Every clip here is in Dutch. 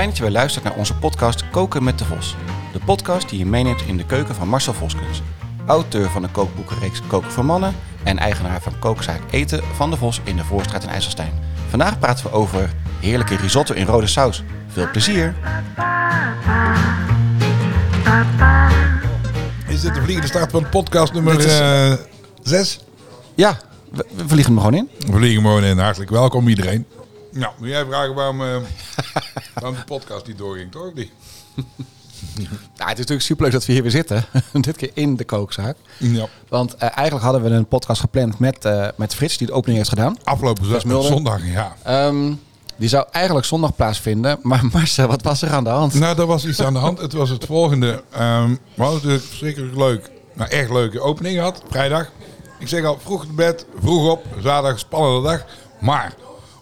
Fijn dat je weer luistert naar onze podcast Koken met de Vos. De podcast die je meeneemt in de keuken van Marcel Voskens. Auteur van de kookboekenreeks Koken voor Mannen en eigenaar van kookzaak Eten van de Vos in de Voorstraat in IJsselstein. Vandaag praten we over heerlijke risotto in rode saus. Veel plezier! Is dit de vliegende start van podcast nummer Dit is- 6? Ja, we, we vliegen hem gewoon in. We vliegen gewoon in. Hartelijk welkom iedereen. Nou, moet jij vragen waarom, eh, waarom de podcast niet doorging, toch? niet? Nou, het is natuurlijk superleuk dat we hier weer zitten. Dit keer in de kookzaak. Ja. Want eh, eigenlijk hadden we een podcast gepland met, eh, met Frits, die de opening heeft gedaan. Afgelopen zondag, ja. Ehm, die zou eigenlijk zondag plaatsvinden. Maar Marcel, wat was er aan de hand? Nou, er was iets aan de hand. Het was het volgende. Ehm we hadden natuurlijk verschrikkelijk leuk, nou echt leuke opening gehad, vrijdag. Ik zeg al, vroeg te bed, vroeg op, zaterdag spannende dag. Maar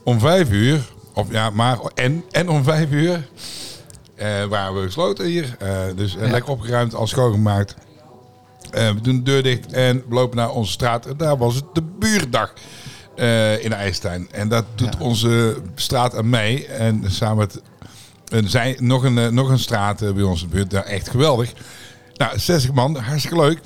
om vijf uur, of ja, maar en, en om vijf uur eh, waren we gesloten hier. Eh, dus eh, Ja. lekker opgeruimd, al schoongemaakt. We doen de deur dicht en we lopen naar onze straat. En daar was het de buurdag in IJstein. En dat doet Ja. onze straat aan mij. En samen met er zijn nog een, nog een straat bij ons in de buurt. Daar echt geweldig. Nou, 60 man, hartstikke leuk.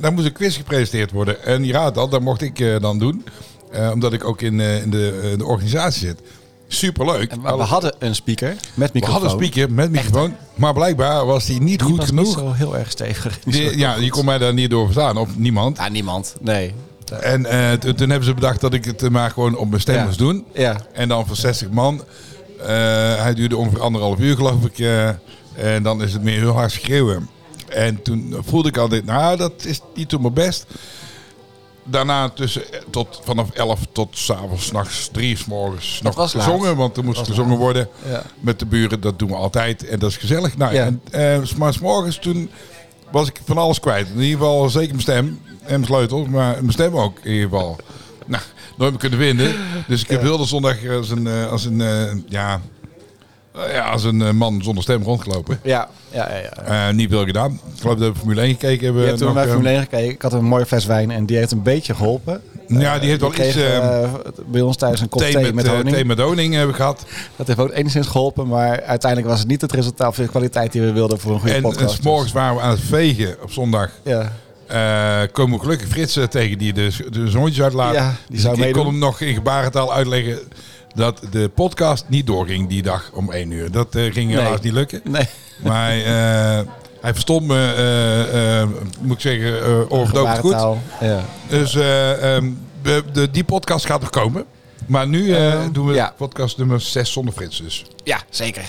Daar moest een quiz gepresenteerd worden. En je raadt al, dat mocht ik dan doen. Eh, omdat ik ook in, eh, in de, eh, de organisatie zit. Superleuk. En we we hadden een speaker met We microfoon. hadden een speaker met microfoon. Maar blijkbaar was die niet Die goed was genoeg. niet zo heel erg stevig. Die- ja, die kon mij daar niet door verstaan. Of niemand. Ah, niemand. Nee. En toen hebben ze bedacht dat ik het maar gewoon op mijn stem Ja. moest doen. Ja. En dan voor 60 man. Hij duurde ongeveer anderhalf uur, geloof ik. en dan is het meer heel hard schreeuwen. En toen voelde ik altijd, nou, dat is niet toen mijn best. Daarna tussen, eh, tot, vanaf 11 tot s'avonds, nachts, drie 's morgens nog was laat. gezongen. Want er moest gezongen worden Ja. met de buren. Dat doen we altijd. En dat is gezellig. Nou, Ja. en, eh, maar 's morgens toen was ik van alles kwijt. In ieder geval zeker mijn stem en mijn sleutels. Maar mijn stem ook in ieder geval. Nou, nooit meer kunnen vinden. Dus ik heb heel de zondag als een, eh, als een, ja, ja, als een eh, man zonder stem rondgelopen. Ja, ja, ja. ja. Eh, niet veel gedaan. Ik geloof dat we Formule 1 gekeken hebben. Je hebt toen naar eh, Formule 1 gekeken. Ik had een mooie fles wijn en die heeft een beetje geholpen. Ja, die heeft wel iets... eh, eh, bij ons thuis een kop thee, thee, met, eh, honing. thee met honing hebben we gehad. Dat heeft ook enigszins geholpen, maar uiteindelijk was het niet het resultaat of de kwaliteit die we wilden voor een goede En, en podcast. s morgens waren we aan het vegen op zondag. Dus, ja. Eh, komen we gelukkig Frits eh, tegen die de, de zoontjes uitlaat. Ja, die Dus zou ik, ik kon hem nog in gebarentaal uitleggen dat de podcast niet doorging die dag om 1 uur. Dat eh, ging Nee. helaas niet lukken. Nee, Maar eh, hij verstond me, eh, moet ik zeggen, overdovend goed. Ja. Dus eh, ehm, de, de, die podcast gaat er komen. Maar nu eh, Eh, doen we ja. podcast nummer 6 zonder Frits dus. ja, zeker.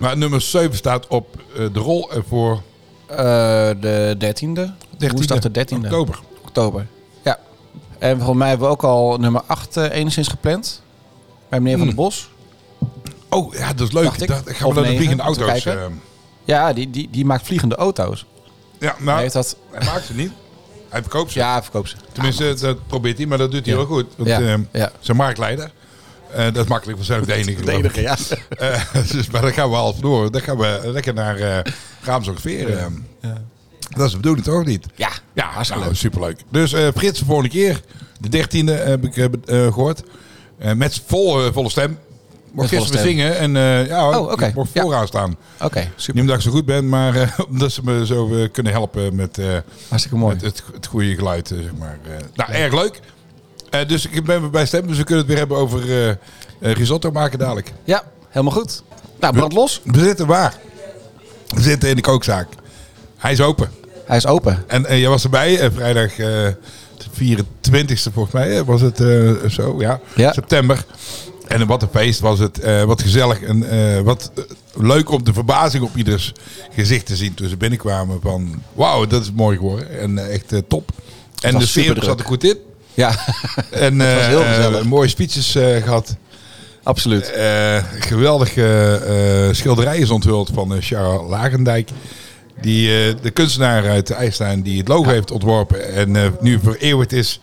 Maar nummer 7 staat op de rol voor de 13e. 13e Woensdag de 13e. oktober. oktober. Ja. En volgens mij hebben we ook al nummer 8 eh, enigszins gepland. Bij meneer Van der Bos. Oh ja, dat is leuk. Dacht ik. Daar gaan we naar de vliegende we auto's. kijken. eh, Ja, die, die, die maakt vliegende auto's. ja, Hij nou, heeft dat... hij maakt ze niet. Hij verkoopt ze. Ja, verkoop ze. Tenminste, dat probeert hij, maar dat doet hij Ja. wel goed. Want Ja, eh, ja. zijn marktleider. eh, dat is makkelijk vanzelf de enige. De geloof ik. enige, ja. Eh, dus, maar dan gaan we al door. Dan gaan we lekker naar uh, Raamsongeveer. eh. Dat is de bedoeling toch niet? Ja, Ja, hartstikke nou, leuk. superleuk. Dus eh Frits, de volgende keer. De dertiende heb ik eh, eh, gehoord. Eh, met vol, eh, volle stem. Mocht gisteren stem. zingen en eh, ja, Oh, mocht Ja. vooraan staan. Oké, Niet super. omdat ik zo goed ben, maar omdat ze me zo kunnen helpen met, Hartstikke mooi. met het, het goede geluid, zeg maar. Nou, erg leuk. Dus ik ben bij stem, dus we kunnen het weer hebben over eh, risotto maken dadelijk. Ja, helemaal goed. Nou, brand los. We zitten waar? We zitten in de kookzaak. Hij is open. Hij is open. En jij was erbij, vrijdag 24e volgens mij, was het eh, zo, ja, Ja. september. En wat een feest was het, eh, wat gezellig en eh, wat leuk om de verbazing op ieders gezicht te zien toen ze binnenkwamen van wauw, dat is mooi geworden en echt top. En was de sfeer zat er goed in. Ja, En was eh, heel gezellig. mooie speeches eh, gehad. absoluut. Geweldige schilderijen is onthuld van Charles Lagendijk. Die, eh, de kunstenaar uit IJsselstein die het logo heeft ontworpen. En eh, nu vereeuwigd is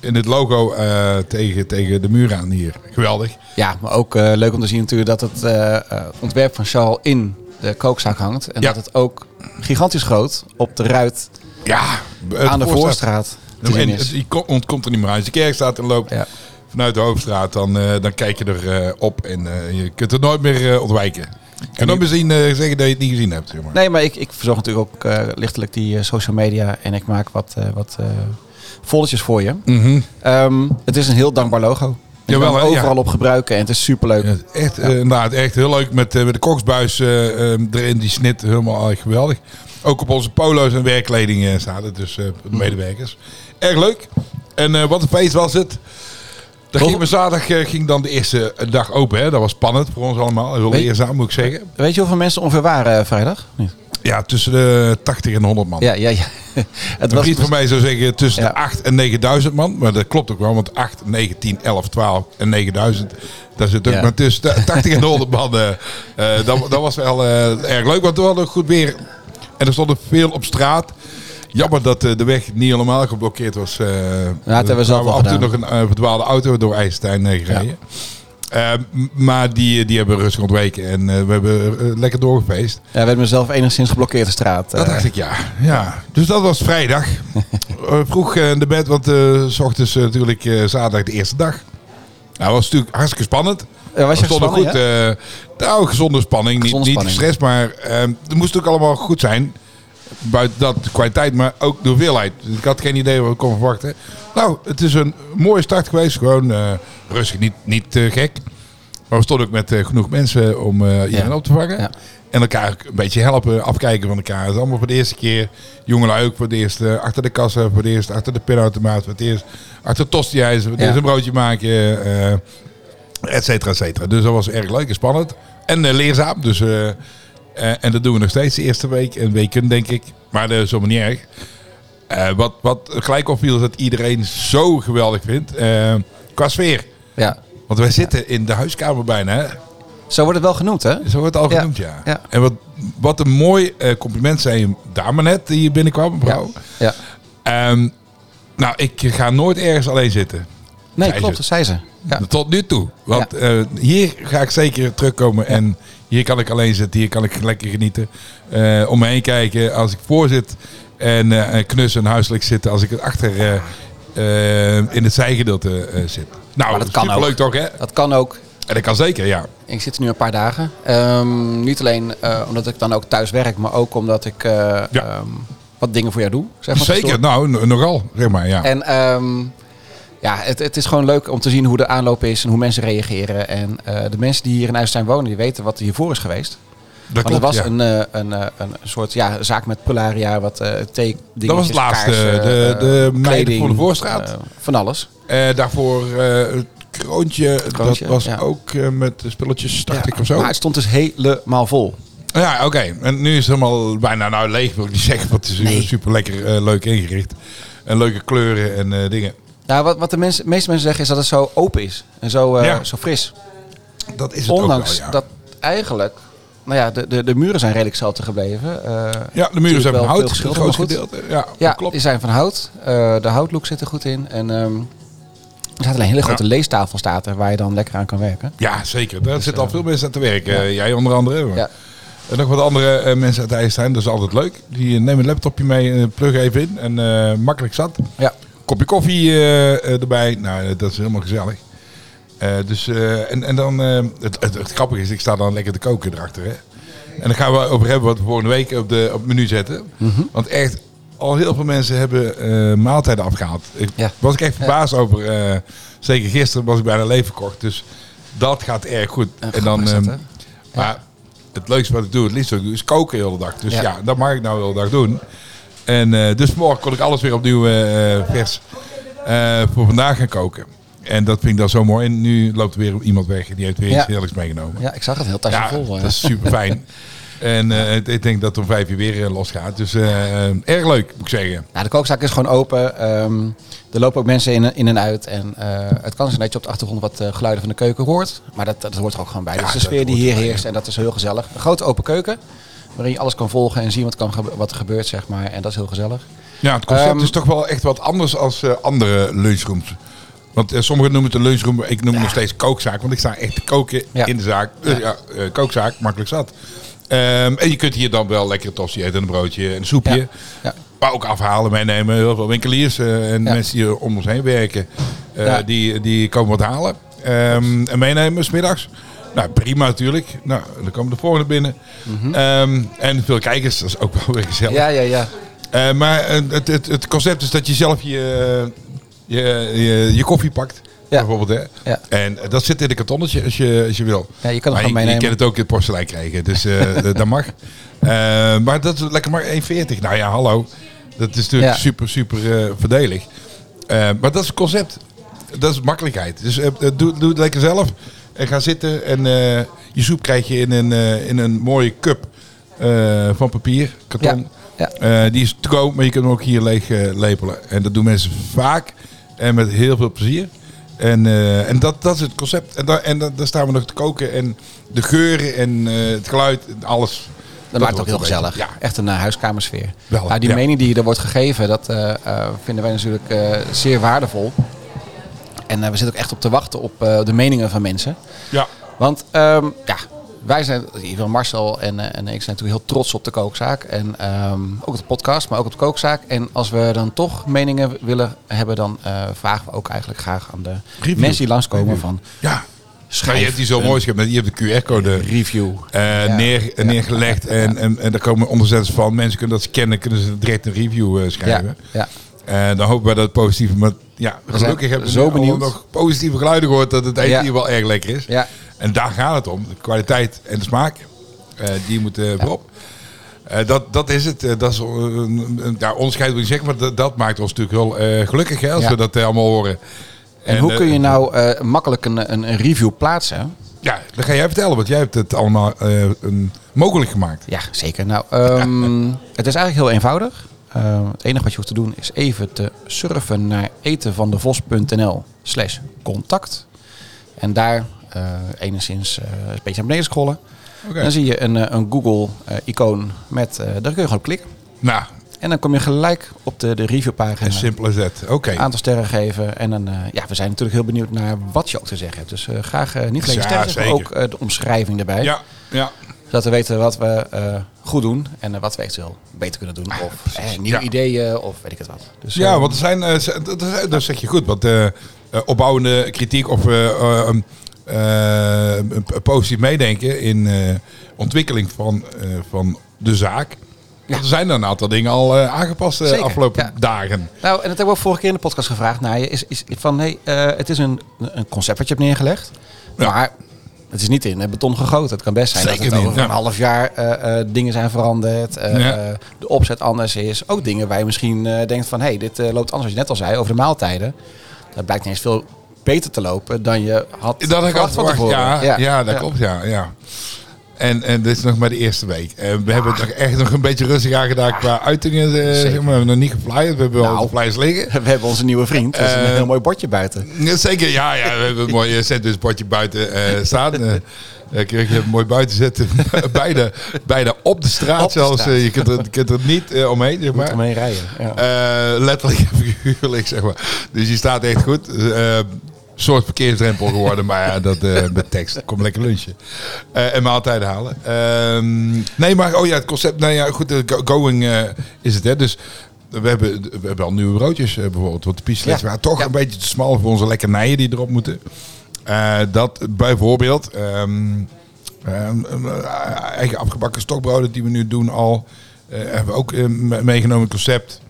in het logo eh, tegen, tegen de muur aan hier. Geweldig. Ja, maar ook leuk om te zien natuurlijk dat het ontwerp van Charles in de kookzaak hangt. En Ja. dat het ook gigantisch groot op de ruit Ja, aan de Voorstraat te zien En is. je ko- ontkomt er niet meer uit. Als de kerk staat en loopt Ja. vanuit de hoofdstraat, dan, dan kijk je er eh, op en je kunt er nooit meer ontwijken. En dan misschien eh, zeggen dat je het niet gezien hebt. Zeg maar. Nee, maar ik, ik verzorg natuurlijk ook eh, lichtelijk die eh, social media en ik maak wat, wat foldertjes voor je. Mhm. Ehm, het is een heel dankbaar logo. Je kan hè, ja. overal op gebruiken en het is superleuk. Ja, echt, inderdaad, echt heel leuk met, met de koksbuis eh, eh, erin, die snit, helemaal geweldig. Ook op onze polo's en werkkleding staat het, dus de medewerkers. Erg leuk. En wat een feest was het. Vol- ging we zaterdag eh, ging dan de eerste dag open. Hè. Dat was spannend voor ons allemaal. Heel leerzaam, moet ik zeggen. Weet je hoeveel mensen ongeveer waren eh, vrijdag? Niet? Ja, tussen de 80 en 100 man. Ja, ja, ja. Het Een vriend van mij zou zeggen tussen Ja. de 8 en 9000 man. Maar dat klopt ook wel, want 8, 9, 10, 11, 12 en 9000. Daar zit ook Ja. maar tussen de 80 en 100 man. eh, eh, dat, dat was wel eh, erg leuk, want we hadden goed weer. En er stonden veel op straat. Jammer dat eh, de weg niet helemaal geblokkeerd was. eh hebben we zelf af en toe nog een eh, verdwaalde auto door IJsselstein gereden. Maar die, die hebben rustig ontweken en we hebben lekker doorgefeest. Ja, we hebben mezelf enigszins geblokkeerd de straat. Dat dacht ik, ja. ja. Dus dat was vrijdag. Vroeg in de bed, want s ochtends natuurlijk zaterdag de eerste dag. Nou, dat was natuurlijk hartstikke spannend. Ja, was je gespannen, goed. nou, gezonde spanning. Gezonde niet, niet stress, maar eh, het moest ook allemaal goed zijn. Buiten dat, de kwaliteit, maar ook de hoeveelheid. Ik had geen idee wat ik kon verwachten. Nou, het is een mooie start geweest. Gewoon eh, rustig, niet, niet eh, gek. Maar we stonden ook met eh, genoeg mensen om eh iedereen Ja. op te vangen. Ja. En elkaar een beetje helpen, afkijken van elkaar. Het is allemaal voor de eerste keer. Jongelui ook voor het eerst achter de kassa, voor het eerst achter de pinautomaat, voor het eerst achter tostiijzer, voor het Ja. eerst een broodje maken, et cetera, et cetera. Dus dat was erg leuk en spannend. En leerzaam. Dus, en dat doen we nog steeds de eerste week en weken, denk ik. Maar dat is helemaal niet erg. Eh, wat, wat gelijk opviel is dat iedereen zo geweldig vindt. eh, qua sfeer. Ja. Want wij zitten in de huiskamer bijna? Zo wordt het wel genoemd, hè? Zo wordt het al Ja. genoemd, ja. Ja. En wat, wat een mooi eh, compliment zei je maar net, die hier binnenkwam, mevrouw. Ja. Ehm, nou, ik ga nooit ergens alleen zitten. Nee, klopt, dat zei ze. Ja. Tot nu toe. Want eh, hier ga ik zeker terugkomen en hier kan ik alleen zitten, hier kan ik lekker genieten. Eh, om me heen kijken als ik voor zit en eh, knus en huiselijk zitten als ik het achter eh, in het zijgedeelte zit. Nou, Maar dat kan ook. toch hè? Dat kan ook. En dat kan zeker, ja. Ik zit er nu een paar dagen. Ehm, niet alleen omdat ik dan ook thuis werk, maar ook omdat ik eh, ehm, wat dingen voor jou doe. Zeg maar, Zeker, nou, nogal, zeg maar, ja. En ehm, ja, het, het is gewoon leuk om te zien hoe de aanloop is en hoe mensen reageren. En eh, de mensen die hier in IJsselstein wonen, die weten wat er hiervoor is geweest. dat Want het was ja. een, eh, een, eh, een soort ja, zaak met Pularia, wat eh thee Dat was het laatste, de- de meiden voor de Voorstraat. van alles. Daarvoor het kroontje, kroontje, dat was ja. ook met spulletjes, dacht Ja, ik of zo. Maar het stond dus helemaal vol. Ja, oké. En nu is het helemaal bijna nou leeg, wil ik niet zeggen. Want het is Nee. super lekker leuk ingericht. En leuke kleuren en dingen. Nou, wat, wat de mensen, meeste mensen zeggen is dat het zo open is. En zo, eh, Ja. zo fris. Dat is het Ondanks ook wel, ja. dat eigenlijk... Nou ja, de, de, de muren zijn redelijk zelfde gebleven. Eh, ja, de muren zijn van hout, het grootste gedeelte. Ja, Ja, klopt. die zijn van hout. Eh, de houtlook zit er goed in. En ehm, er staat alleen een hele grote leestafel staat er, waar je dan lekker aan kan werken. Ja, zeker. Daar zitten al veel mensen aan te werken. Jij onder andere. maar- Ja. En nog wat andere mensen uit IJsselstein. Dat is altijd leuk. Die nemen een laptopje mee, en plug even in. En eh, makkelijk zat. Ja. Kopje koffie eh, eh, erbij. Nou, eh, dat is helemaal gezellig. Dus, en, en dan, het, het, het grappige is, ik sta dan lekker te koken erachter. Hè. En dan gaan we over hebben wat we volgende week op, de, op het menu zetten. Mhm. Want echt, al heel veel mensen hebben eh, maaltijden afgehaald. Ik Ja. was ik echt verbaasd over. zeker gisteren was ik bijna leeg verkocht. Dus dat gaat erg goed. En en dan, ehm, maar het leukste wat ik doe, het liefst ook doe, is koken de hele dag. Dus Ja. ja, dat mag ik nou de hele dag doen. En eh, dus morgen kon ik alles weer opnieuw eh, vers voor vandaag gaan koken. En dat vind ik dan zo mooi. En nu loopt er weer iemand weg en die heeft weer Ja. iets heerlijks meegenomen. ja, ik zag het heel tasje Ja, vol. eh. dat is super fijn. en ik denk dat het om vijf uur weer losgaat. Dus eh, eh, erg leuk, moet ik zeggen. Nou, de kookzaak is gewoon open. Ehm, er lopen ook mensen in, in en uit. En het kan zijn dat je op de achtergrond wat geluiden van de keuken hoort. Maar dat, dat hoort er ook gewoon bij. Ja, dus de sfeer die hier heerst. En dat is heel gezellig. Een grote open keuken. Waarin je alles kan volgen en zien wat, kan, gebe- wat er gebeurt, zeg maar. En dat is heel gezellig. Ja, het concept Ehm, is toch wel echt wat anders als eh, andere lunchrooms. Want eh, sommigen noemen het een lunchroom, ik noem het nog steeds kookzaak. Want ik sta echt te koken Ja. in de zaak. Dus ja, eh, kookzaak, makkelijk zat. Ehm, en je kunt hier dan wel lekker tosti eten, een broodje, en een soepje. Ja. Ja. Maar ook afhalen, meenemen. Heel veel winkeliers eh, en Ja. mensen die om ons heen werken, eh, Ja. die, die komen wat halen. Ehm, en meenemen, smiddags. Nou, prima natuurlijk. Nou, dan komen de volgende binnen. Ehm, en veel kijkers, dat is ook wel weer gezellig. Ja, ja, ja. Eh, maar eh, het, het, het concept is dat je zelf je, je, je, je koffie pakt. Ja. Bijvoorbeeld, hè? Ja. En eh, dat zit in een kartonnetje als je, als je wil. Ja, je kan het Maar gewoon je, je meenemen. kan het ook in porselein krijgen, dus dat- mag. Maar dat is lekker maar 1,40. Nou ja, hallo. Dat is natuurlijk Ja. super, super voordelig. Eh, maar dat is het concept. Dat is makkelijkheid. Dus doe, doe het lekker zelf. En ga zitten en eh, je soep krijg je in een, eh, in een mooie cup eh, van papier, karton. Ja, die is te koop, maar je kunt hem ook hier leeg lepelen. En dat doen mensen vaak en met heel veel plezier. En, en dat, dat is het concept. En, da, en da- daar staan we nog te koken. En de geuren en het geluid, alles. Dat maakt het ook heel gezellig. Ja, Echt een uh, huiskamersfeer. Wel, nou, die ja. mening die er wordt gegeven, dat vinden wij natuurlijk zeer waardevol. En eh, we zitten ook echt op te wachten op eh, de meningen van mensen. ja. Want ehm, ja, wij zijn, geval Marcel en, eh, en ik zijn natuurlijk heel trots op de kookzaak. En ehm, ook op de podcast, maar ook op de kookzaak. En als we dan toch meningen willen hebben, dan vragen we ook eigenlijk graag aan de Review. mensen die langskomen Review. van ja. Schrijf je hebt die zo mooi geschreven. Je hebt de QR-code review. Ja. neer, Ja. neergelegd. En, en, en daar komen onderzetters van. Mensen kunnen dat scannen, kunnen ze direct een review schrijven. ja. En dan hopen wij dat het. Maar ja, gelukkig hebben we zo benieuwd. nog positieve geluiden gehoord dat het eten hier wel erg lekker is. ja. En daar gaat het om. De kwaliteit en de smaak. eh, die moeten voorop. Eh, dat, dat is het. Eh, dat is, ja, onderscheid wil ik zeggen, maar dat, dat maakt ons natuurlijk wel gelukkig hè, als we dat allemaal horen. En, hoe kun je nou makkelijk een, een, een review plaatsen? Ja, dat ga jij vertellen, want jij hebt het allemaal een, mogelijk gemaakt. Ja, zeker. Nou, ehm, het is eigenlijk heel eenvoudig. Ehm, het enige wat je hoeft te doen is even te surfen naar etenvandevos.nl slash contact. En daar eh, enigszins eh, een beetje naar beneden scrollen. Dan zie je een, eh, een Google-icoon met, daar kun je gewoon klikken. Nou, En dan kom je gelijk op de, de reviewpagina. simple as that. Oké. aantal sterren geven. En dan, ja, we zijn natuurlijk heel benieuwd naar wat je ook te zeggen hebt. Dus graag niet alleen Ja, sterren, maar ook de omschrijving erbij. Ja, ja. Zodat we weten wat we goed doen en eh, wat we eventueel beter kunnen doen. Of eh, nieuwe Ja. ideeën of weet ik het wat. Dus, ja, eh, want er zijn, eh, dat, dat- zeg je goed, want opbouwende kritiek of um, eh, een positief meedenken in eh, ontwikkeling van, eh, van de zaak. Want er zijn er een aantal dingen al eh, aangepast de afgelopen ja. dagen. Nou, en dat hebben we ook vorige keer in de podcast gevraagd naar je. Is, is van, hey, eh, het is een, een concept wat je hebt neergelegd. Ja. Maar het is niet in eh, beton gegoten. Het kan best zijn Zeker dat het niet, over ja. een half jaar eh, eh, dingen zijn veranderd. eh, Ja. de opzet anders is. Ook dingen waar je misschien denkt van... hé, hey, dit loopt anders, wat je net al zei, over de maaltijden. Dat blijkt niet eens veel beter te lopen dan je had Dat had ik al verwacht van tevoren. Ja, ja. dat klopt. Ja, ja. En, en dit is nog maar de eerste week. En we hebben het nog echt nog een beetje rustig aangedaan qua uitingen. eh, zeg maar. We hebben nog niet geflyerd. We hebben wel Nou. de flyers liggen. We hebben onze nieuwe vriend. Dat is een Eh, heel mooi bordje buiten. Ja, Zeker, ja, ja. We hebben een mooi sandwichbordje buiten eh, staan. Eh eh, kun je mooi buiten zetten. bijna, bijna op de straat Op de zelfs. straat. Eh, je, kunt er, kunt er niet eh, omheen, zeg maar. ermee rijden. Ja. Eh, letterlijk en figuurlijk, zeg maar. Dus die staat echt goed. Eh, soort verkeersdrempel geworden, maar ja, dat eh, met tekst. Kom lekker lunchen. Eh, en maaltijden halen. Ehm, nee, maar oh ja, het concept. Nou ja, goed, eh, go- going is het, hè. Dus we hebben, we hebben al nieuwe broodjes bijvoorbeeld. Want de pistoletten Ja. waren toch Ja. een beetje te smal voor onze lekkernijen die erop moeten. Dat bijvoorbeeld. ehm, ehm, eh, eigen afgebakken stokbroden die we nu doen al. hebben we ook me- meegenomen het concept.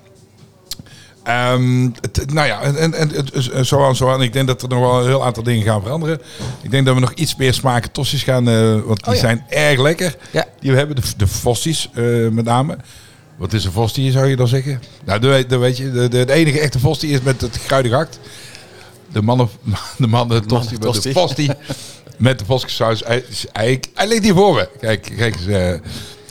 Ehm, het- nou ja, en, en, en zo aan, zo aan. Ik denk dat er nog wel een heel aantal dingen gaan veranderen. Ik denk dat we nog iets meer smaken tossies gaan, eh, want die Oh ja. zijn erg lekker. Ja. Die we hebben, de, de Fossies eh, met name. Wat is een Fostie, zou je dan zeggen? Nou, weet, dat weet je. De, de, de enige echte Fostie is met het kruidige hakt. De mannen, de mannen tosti, met de. Fostie. Met de Voskessaus. Hij, hij, hij ligt hier voor me. Kijk, kijk eens. eh.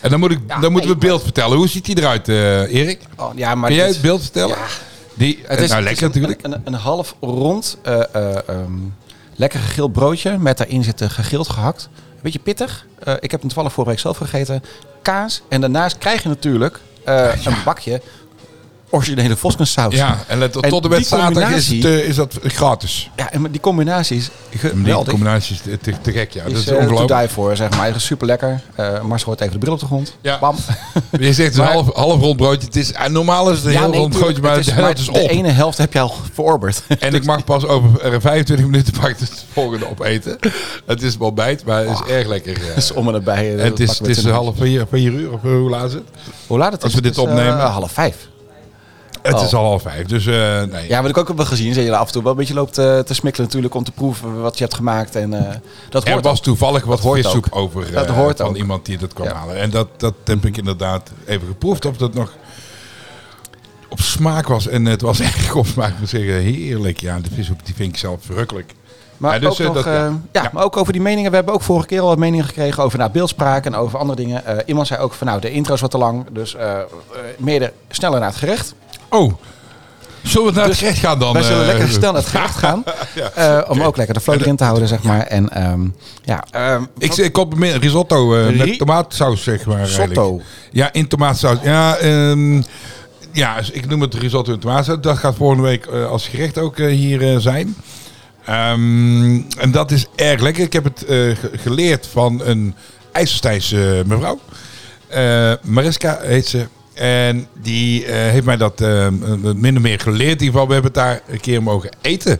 En dan, moet ik, Ja, dan moeten we beeld vertellen. Hoe ziet die eruit, eh, Erik? Oh, ja, maar Kun jij dit- het beeld vertellen? Ja. Die, Het is, nou, het is lekker een, natuurlijk. Een, een, half rond, eh, eh, ehm, lekker gegild broodje met daarin zitten gegild gehakt. Een beetje pittig. Eh, ik heb hem toevallig vorige week zelf gegeten. Kaas. En daarnaast krijg je natuurlijk eh, een bakje originele Voskensaus. Ja, en let, En tot en met die zaterdag is, het, eh, is dat gratis. Ja, en die combinatie is Die geweldig. combinatie is te, te, gek, ja. Dat is is eh, ongelooflijk. die voor, zeg maar. Het is super lekker. Marcel hoort even de bril op de grond. Ja. Bam. Je zegt een half, half rond broodje. Het is, en normaal is het een heel nee, rond broodje, maar Het de helft is op. De ene helft heb je al verorberd. En ik mag pas over eh, 25 minuten pak het volgende opeten. Het is wel bijt, maar het is erg lekker. eh. Dus om en nabij. eh, en het is, het is half vier, vier uur, of eh, hoe laat is het? Hoe laat het als is? we dit Het is, eh, opnemen. half vijf. Het Oh. is al half vijf, dus eh, nee. Ja, wat ik ook heb gezien, dat je af en toe wel een beetje loopt eh, te smikkelen natuurlijk om te proeven wat je hebt gemaakt. En eh, dat er was ook. toevallig wat ook. over Dat hoort van ook. iemand die dat kwam Ja. halen. En dat, dat heb ik inderdaad even geproefd of dat nog op smaak was. En het was echt op smaak, moet zeggen, heerlijk. Ja, de die vind ik zelf verrukkelijk. Maar, Ja, dus, ook nog, dat- ja. maar ook over die meningen. We hebben ook vorige keer al wat meningen gekregen over nou, beeldspraak en over andere dingen. Iemand zei ook van nou, de intro is wat te lang. Dus eh, meer de, sneller naar het gerecht. Oh, zullen we naar Dus het gerecht gaan dan? Wij zullen eh, lekker snel naar het gerecht gaan. Ja. eh, om ook lekker de flow erin te houden, zeg maar. En ehm, ja, ehm, Ik, ik kom met risotto eh, met tomaatsaus, zeg maar. eigenlijk. Sotto. Ja, in tomaatsaus. Ja, ehm, ja, dus ik noem het risotto in tomaatsaus. Dat gaat volgende week als gerecht ook hier zijn. En dat is erg lekker. Ik heb het ge- geleerd van een IJsselstijnse mevrouw. Mariska heet ze. En die eh, heeft mij dat eh, min of meer geleerd. In ieder geval, we hebben het daar een keer mogen eten.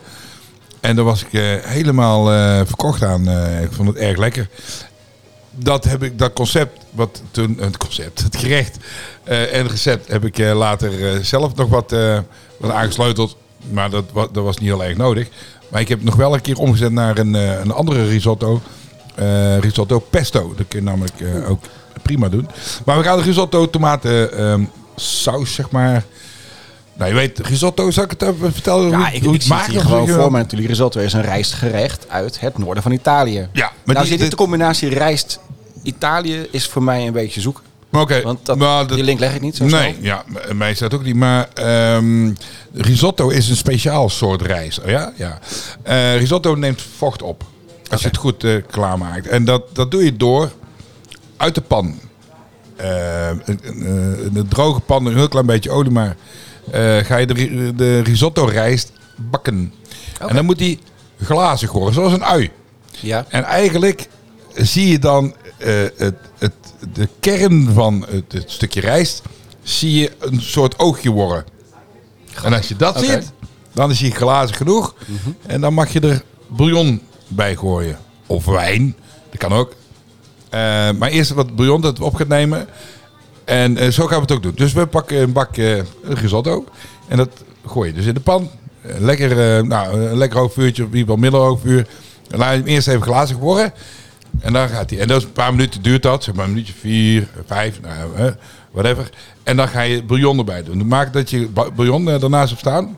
En daar was ik eh, helemaal verkocht aan. Ik vond het erg lekker. Dat, heb ik, dat concept, wat toen, het concept, het gerecht en het recept heb ik later zelf nog wat, wat aangesleuteld. Maar dat, dat was niet heel erg nodig. Maar ik heb het nog wel een keer omgezet naar een, een andere risotto. Risotto pesto. Dat kun je namelijk ook prima doen. Maar we gaan de risotto tomaten ehm, saus, zeg maar. Nou, je weet, risotto, zal ik het even vertellen ja, hoe, ik, hoe ik het zie het gewoon voor me natuurlijk. Risotto is een rijstgerecht uit het noorden van Italië. Ja, maar nou, die- zit dit- de combinatie rijst Italië is voor mij een beetje. Maar Oké, Want dat, maar dat- die link leg ik niet zo Nee, snel. ja, mij staat ook niet. Maar ehm, risotto is een speciaal soort rijst. Oh ja? Ja. Eh, risotto neemt vocht op. Als je het goed eh, klaarmaakt. En dat, dat doe je door uit de pan. Eh, een, een, een droge pan, een heel klein beetje olie, maar eh, ga je de, de risotto rijst bakken. En dan moet die glazig worden, zoals een ui. Ja. En eigenlijk zie je dan eh, het, het, de kern van het, het stukje rijst, zie je een soort oogje worden. En als je dat ziet, dan is hij glazen genoeg. En dan mag je er bouillon bij gooien. Of wijn, dat kan ook. Eh, maar eerst wat bouillon dat we op gaat nemen. En eh, zo gaan we het ook doen. Dus we pakken een bak risotto. En dat gooi je dus in de pan. Eh, Lekker, nou, een lekker hoog vuurtje, ieder geval middelhoog vuur. Laat hem eerst even glazig worden. En dan gaat hij. En dat is een paar minuten duurt dat. Zeg maar een minuutje vier, vijf, nou, whatever. En dan ga je bouillon erbij doen. Maak dat je bouillon daarnaast hebt staan.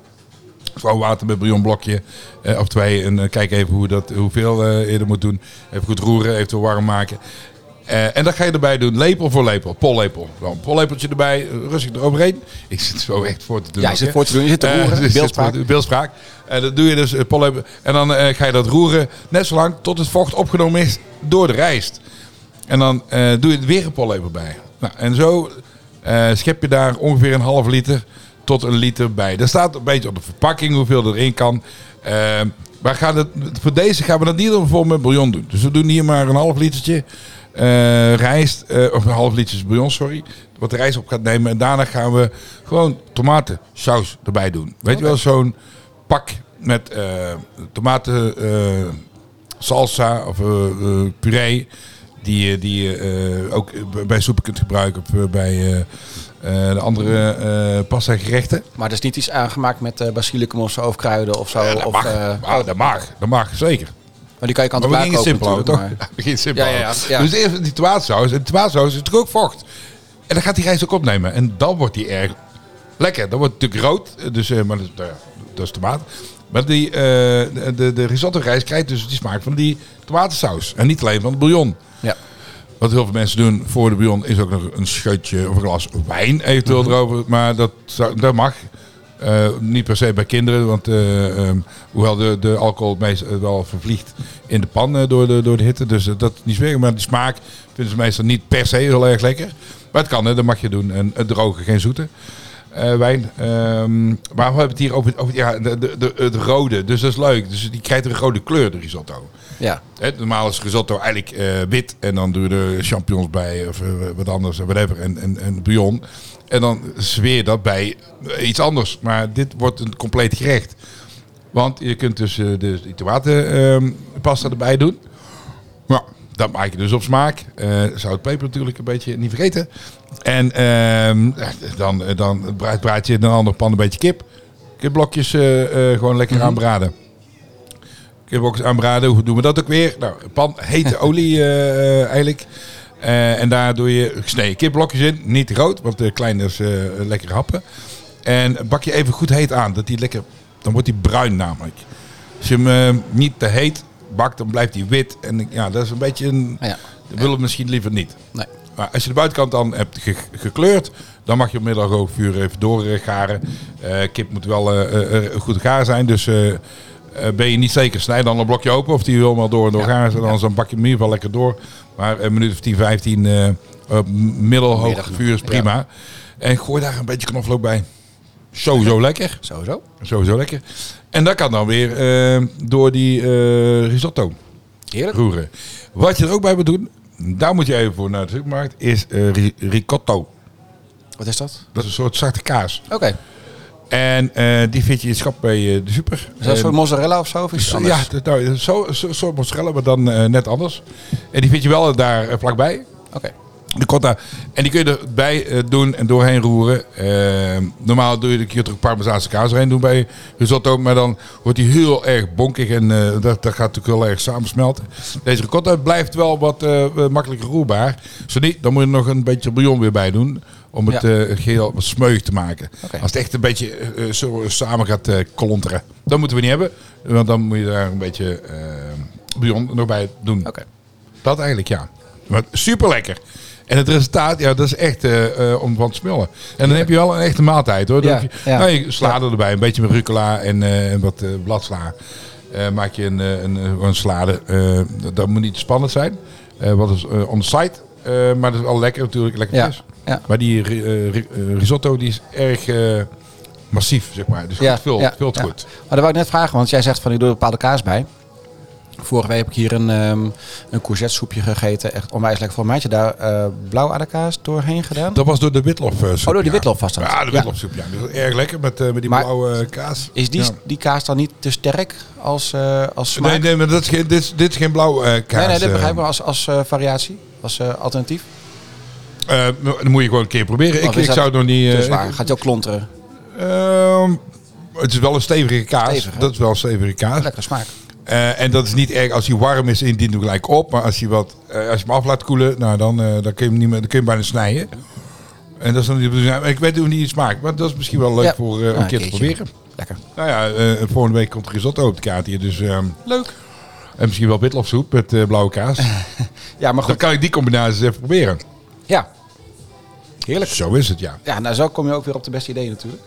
Gewoon water met bouillonblokje eh, of twee. En eh, kijk even hoe dat, hoeveel eh, je er moet doen. Even goed roeren, eventueel warm maken. Eh, en dan ga je erbij doen, lepel voor lepel, pollepel. Gewoon een pollepeltje erbij, eh, rustig eroverheen. Ik zit zo echt voor te doen. Ja, je zit voor te doen, je zit te Eh, roeren, beeldspraak. beeldspraak. En dat doe je dus, eh, pollepel. En dan eh, ga je dat roeren net zo lang tot het vocht opgenomen is door de rijst. En dan eh, doe je er weer een pollepel bij. Nou, en zo eh, schep je daar ongeveer een half liter tot een liter bij. Er staat een beetje op de verpakking hoeveel erin kan. Eh, maar gaan het, voor deze gaan we dat niet vol met bouillon doen. Dus we doen hier maar een half litertje eh, rijst, eh, of een half litertje bouillon, sorry. Wat de rijst op gaat nemen. En daarna gaan we gewoon tomatensaus erbij doen. Weet je wel, zo'n pak met eh, tomaten, eh, salsa of eh, eh, puree. Die, je- die je eh, ook bij soepen kunt gebruiken of eh, bij eh, eh, de andere eh pasta gerechten. Maar dat is niet iets aangemaakt met eh basilicum of zo, of kruiden of zo. Ja, dat, of, mag. eh, Ah, dat mag. Dat mag, zeker. maar die kan je kant Maar en we gingen simpel houden, toch? maar- We gingen simpel Ja, ja, ja. Dus eerst die tomaatsaus. En de tomaatsaus is natuurlijk ook vocht. En dan gaat die rijst ook opnemen. En dan wordt die erg lekker. Dan wordt het natuurlijk rood. Dus, eh, maar dat, nou dat is tomaat. Maar die, eh, de, de, de risotto rijst krijgt dus die smaak van die tomatensaus. En niet alleen van het bouillon. Ja. Wat heel veel mensen doen voor de bouillon is ook nog een scheutje of een glas wijn eventueel Mhm. erover. Maar dat, dat mag. Eh, niet per se bij kinderen, want eh, ehm, hoewel de, de alcohol meestal wel vervliegt in de pan eh, door, de, door de hitte. Dus eh, dat is niet zo Maar de smaak vinden ze meestal niet per se heel erg lekker. Maar het kan, hè, dat mag je doen. En het droge, geen zoete. Eh, wijn. Ehm, maar we hebben het hier over, over ja, de, de, de, het rode. Dus dat is leuk. Dus die krijgt een rode kleur, de risotto. Ja. Hè, normaal is risotto eigenlijk eh, wit. En dan doe je er champignons bij of eh, wat anders, whatever. En, en, en bouillon. En dan zweer dat bij iets anders. Maar dit wordt een compleet gerecht. Want je kunt dus de, die tomatenpasta erbij doen. Nou, dat maak je dus op smaak. Zout, peper natuurlijk een beetje niet vergeten. En ehm, dan, dan braad, je in een andere pan een beetje kip. Kipblokjes eh, eh, gewoon lekker aanbraden. Kipblokjes aanbraden, hoe doen we dat ook weer? Nou, pan hete olie eh, eigenlijk. Eh, en daar doe je gesneden kipblokjes in. Niet te groot, want de klein is eh, lekker happen. En bak je even goed heet aan. Dat die lekker, dan wordt die bruin namelijk. Als je hem eh, niet te heet bakt, dan blijft hij wit. En ja, dat is een beetje een... Ja. Dat willen we misschien liever niet. Nee. Maar als je de buitenkant dan hebt ge- gekleurd, dan mag je op middelhoog vuur even doorgaren. Eh kip moet wel eh, goed gaar zijn, dus ben je niet zeker, snijd dan een blokje open of die helemaal door en door gaar is. En dan, dan bak je hem in ieder geval lekker door. Maar een minuut of 10, 15 eh, op middelhoog vuur is prima. En gooi daar een beetje knoflook bij. Sowieso lekker. Sowieso. Sowieso lekker. En dat kan dan weer door die eh, risotto Heerlijk. roeren. Wat je er ook bij moet doen, daar moet je even voor naar de supermarkt, is eh, ri- ricotto. Wat is dat? Dat is een soort zachte kaas. Oké. En eh, die vind je in het schap bij eh, de super. Is dat En- voor mozzarella of zo? Of iets zo- anders? ja, nou, zo, zo, soort mozzarella, maar dan net anders. En die vind je wel daar vlakbij. Oké. De cotta. En die kun je erbij eh, doen en doorheen roeren. Eh, normaal doe je er er ook parmezaanse kaas doorheen doen bij risotto. Maar dan wordt die heel erg bonkig en eh, dat, dat gaat natuurlijk heel erg samensmelten. Deze ricotta blijft wel wat eh, makkelijker roerbaar. Zo niet, dan moet je er nog een beetje bouillon weer bij doen. Om het Ja. eh, geheel wat smeuig te maken. Als het echt een beetje zo samen gaat klonteren. Dat moeten we niet hebben. Want dan moet je daar een beetje bouillon nog bij doen. Dat eigenlijk, ja. Maar super lekker. En het resultaat, ja, dat is echt eh, eh, om van te smullen. En dan heb je wel een echte maaltijd hoor. Dan je, nou, je erbij, een beetje met rucola en, eh, wat eh, bladsla. Maak je een, een, een, salade. Dat- dat moet niet spannend zijn. Wat is on. Eh, maar dat is wel lekker natuurlijk, lekker Ja. fris. Ja. Maar die ri- ri- risotto die is erg massief, zeg maar. Dus Ja, vult, ja, goed. Maar daar wou ik net vragen, want jij zegt van ik doe er bepaalde kaas bij. Vorige week heb ik hier een, ehm een courgette soepje gegeten. Echt onwijs lekker. Voor mij had je daar eh blauw aan de kaas doorheen gedaan. Dat was door de witlof eh, soep, Oh, door die ja. witlof was dat. Ja, de Ja. witlofsoep, ja. Dat is erg lekker met, eh, met die Maar blauwe eh, kaas. Is die, Ja. die kaas dan niet te sterk als, eh, als smaak? Nee, nee, maar dat is geen, dit, is, dit is geen blauw eh, kaas. nee, nee, dat eh. begrijp ik wel als, als eh, variatie. Als eh, alternatief. Eh, dan moet je gewoon een keer proberen. Ik, ik zou het nog niet... Eh, zwaar. Gaat ook klonteren. ehm, het is wel een stevige kaas. Stevig, dat is wel een stevige kaas. Lekkere smaak. Eh, en dat is niet erg als hij warm is en die doe gelijk op. Maar als je, wat, eh, als je hem af laat koelen, nou, dan, eh, dan kun je hem niet meer, dan kun je hem bijna snijden. En dat is dan niet de bedoeling. Ik weet hoe die het smaakt, maar dat is misschien wel leuk Ja. voor eh, Ja, een keer te proberen. Lekker. Nou ja, eh, volgende week komt risotto op de kaart hier. Dus, ehm, Leuk. en misschien wel witlofsoep met eh, blauwe kaas. Ja, maar dan goed. kan ik die combinatie eens even proberen. Ja. Heerlijk. Zo is het, ja. Ja, nou zo kom je ook weer op de beste idee natuurlijk.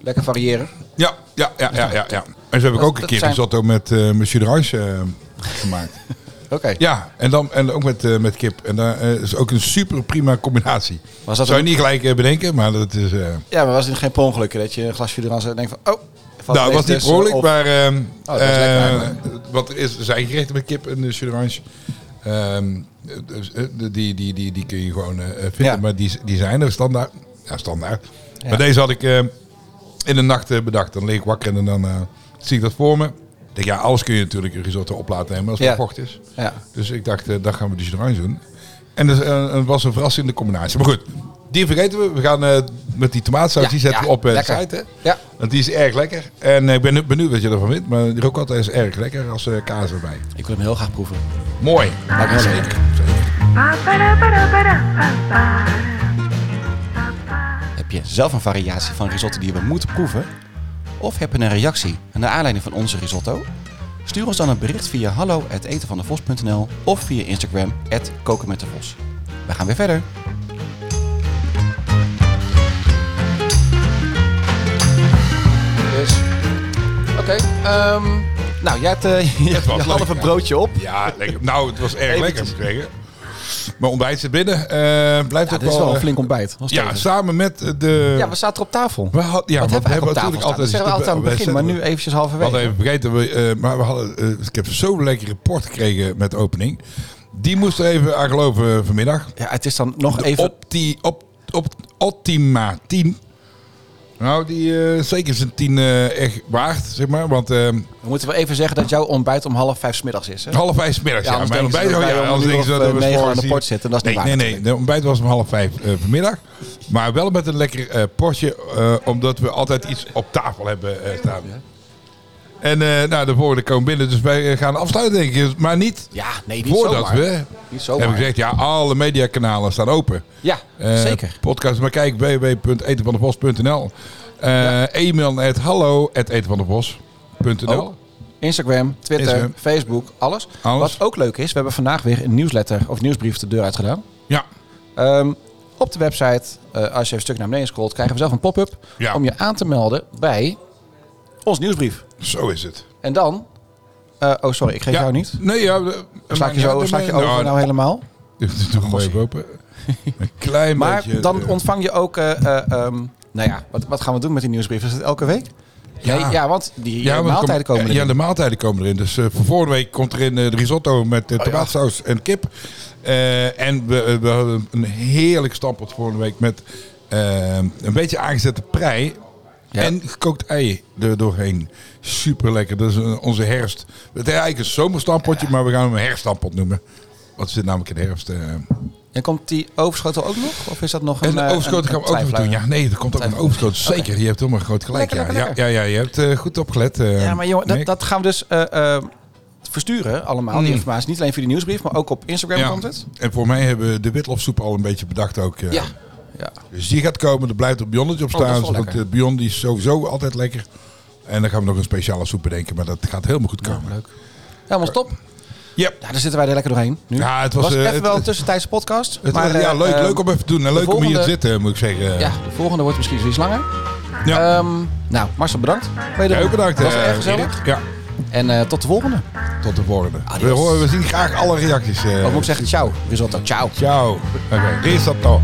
Lekker variëren. Ja, ja, ja, ja, ja. ja. En zo heb ik Dat- ook een dat keer zijn- risotto met uh, monsieur de Ruijs, eh, gemaakt. Oké. ja, en, dan, en ook met, eh, met kip. En dat is ook een super prima combinatie. Was dat Zou je een- niet gelijk bedenken, maar dat is... Ja, maar was het geen per ongeluk dat je een glasje eraan zet en denkt van, oh. nou, het was niet of- maar... ehm, dat lekker eh, eigenlijk. wat er is, er zijn gerechten met kip en de Ruijs. Ehm, die, die, die, die kun je gewoon vinden, Ja. maar die, die zijn er standaard. Ja, standaard. Ja. Maar deze had ik in de nacht eh, bedacht. Dan lig ik wakker en dan eh, zie ik dat voor me. Ik denk, ja, alles kun je natuurlijk een risotto op laten nemen als het Ja. vocht is. Ja. Dus ik dacht, eh dat gaan we dus eruit doen. En dat was een verrassende combinatie. Maar goed, die vergeten we. We gaan eh, met die tomaatsaus, Ja, die zetten ja, we op de lekker. site. Hè? Ja. Want die is erg lekker. En ik ben benieuwd wat je ervan vindt. Maar die ricotta is erg lekker als kaas erbij. Ik wil hem heel graag proeven. Mooi. Me heel leuk. Heb je zelf een variatie van risotto die we moeten proeven? Of heb je een reactie naar aanleiding van onze risotto? Stuur ons dan een bericht via hallo@etenvandevos.nl of via Instagram @kokenmetdevos. We gaan weer verder. Dus, oké. ehm, nou, jij hebt, eh, je, ja. broodje op. Ja, lekker. Nou, het was erg Eventjes. lekker, zeggen. Mijn ontbijt zit binnen. Eh, blijft Ja, ook dit is wel... wel een eh, flink ontbijt. Ja, samen met de... ja, we zaten op tafel. we had, ja, Wat hebben we tafel natuurlijk staan? Dat zeggen we altijd aan het begin, maar nu eventjes We hadden halverwege. even vergeten, we, eh, maar we hadden, ik heb zo'n lekkere rapport gekregen met de opening. Die moest er even aan geloven vanmiddag. Ja, het is dan nog De even... Opti, op, op, Optima 10. Nou, die eh, zeker zijn 10 eh, echt waard, zeg maar. Want eh, We moeten wel even zeggen dat jouw ontbijt om half vijf 's middags is. Hè? half vijf 's middags. Ja, Ja, mijn ontbijt, ja, om anders uur denken ze dat we eh, negen aan de niet- port zitten. Dat is niet nee, waar Nee, nee, de ontbijt was om half vijf vanmiddag. Maar wel met een lekker potje, omdat we altijd iets op tafel hebben staan. En eh, nou, de volgende komen binnen, dus wij eh, gaan afsluiten denk ik. Maar niet Ja, nee, niet voordat zomaar. we... Niet zomaar. gezegd, ja, alle mediakanalen staan open. Ja, Eh, zeker. Podcast, maar kijk, www.etenvandebos.nl. Eh E-mail at hallo. Ook. Instagram, Twitter, Instagram. Facebook, alles. Alles. Wat ook leuk is, we hebben vandaag weer een nieuwsletter of nieuwsbrief de deur uit gedaan. Ja, Ehm, op de website, als je even een stuk naar beneden scrolt, krijgen we zelf een pop-up Ja. om je aan te melden bij ons nieuwsbrief. Zo is het. En dan, eh, oh sorry, ik geef ja. jou niet. Nee, ja. de- Sla ik je zo, sla ik je over nou helemaal. Doe het maar even open. Een klein Maar beetje. dan eh, ontvang je ook, eh, eh, ehm, nou ja, wat, wat gaan we doen met die nieuwsbrief? Is het elke week? Ja. Nee, ja, want die ja, want maaltijden kom- komen Ja, erin. de maaltijden komen erin. Dus eh, voor volgende week komt er in de risotto met uh, ja. tomaatsaus en kip. Eh, en we, we hadden een heerlijk stampot volgende week met een beetje aangezette prei. Ja. En gekookt ei er doorheen. Super lekker. Dat is eh, onze herfst. Het is eigenlijk een zomerstampotje, maar we gaan hem een herfststampot noemen. Want het zit namelijk in de herfst. eh. En komt die overschotel ook nog? Of is dat nog een En de eh, overschoten een- gaan we ook even doen. Ja, nee, er komt ook een overschoten. Zeker, je hebt helemaal groot gelijk. Lekker, ja. lekker, Ja, ja, ja, je hebt goed opgelet. Ja, maar jongen, dat, dat gaan we dus versturen allemaal, die Mm. informatie. Niet alleen via de nieuwsbrief, maar ook op Instagram Ja. komt het. En voor mij hebben we de witlofsoep al een beetje bedacht ook. Ja. Ja. Dus die gaat komen. Er blijft een bjonnetje op Oh, dat staan. wel want bjorn die is sowieso altijd lekker. En dan gaan we nog een speciale soep bedenken. Maar dat gaat helemaal goed komen. leuk. Helemaal top. Yep. Ja, daar zitten wij er lekker doorheen. Nu. Ja, het was, was eh, even het- wel een tussentijdse podcast. Het, maar, ja, eh, leuk, eh, leuk om even te doen. En leuk om hier te zitten, moet ik zeggen. Ja, de volgende wordt misschien iets langer. Ja. Ehm, nou, Marcel, bedankt. Ben je bedankt. Was eh, erg gezellig. Ja, en tot de volgende. Tot de volgende. We, horen, we zien graag alle reacties. Uh, Wat moet ik zeggen? Ciao. Risotto. Ciao. Ciao. Oké. Okay. Risotto.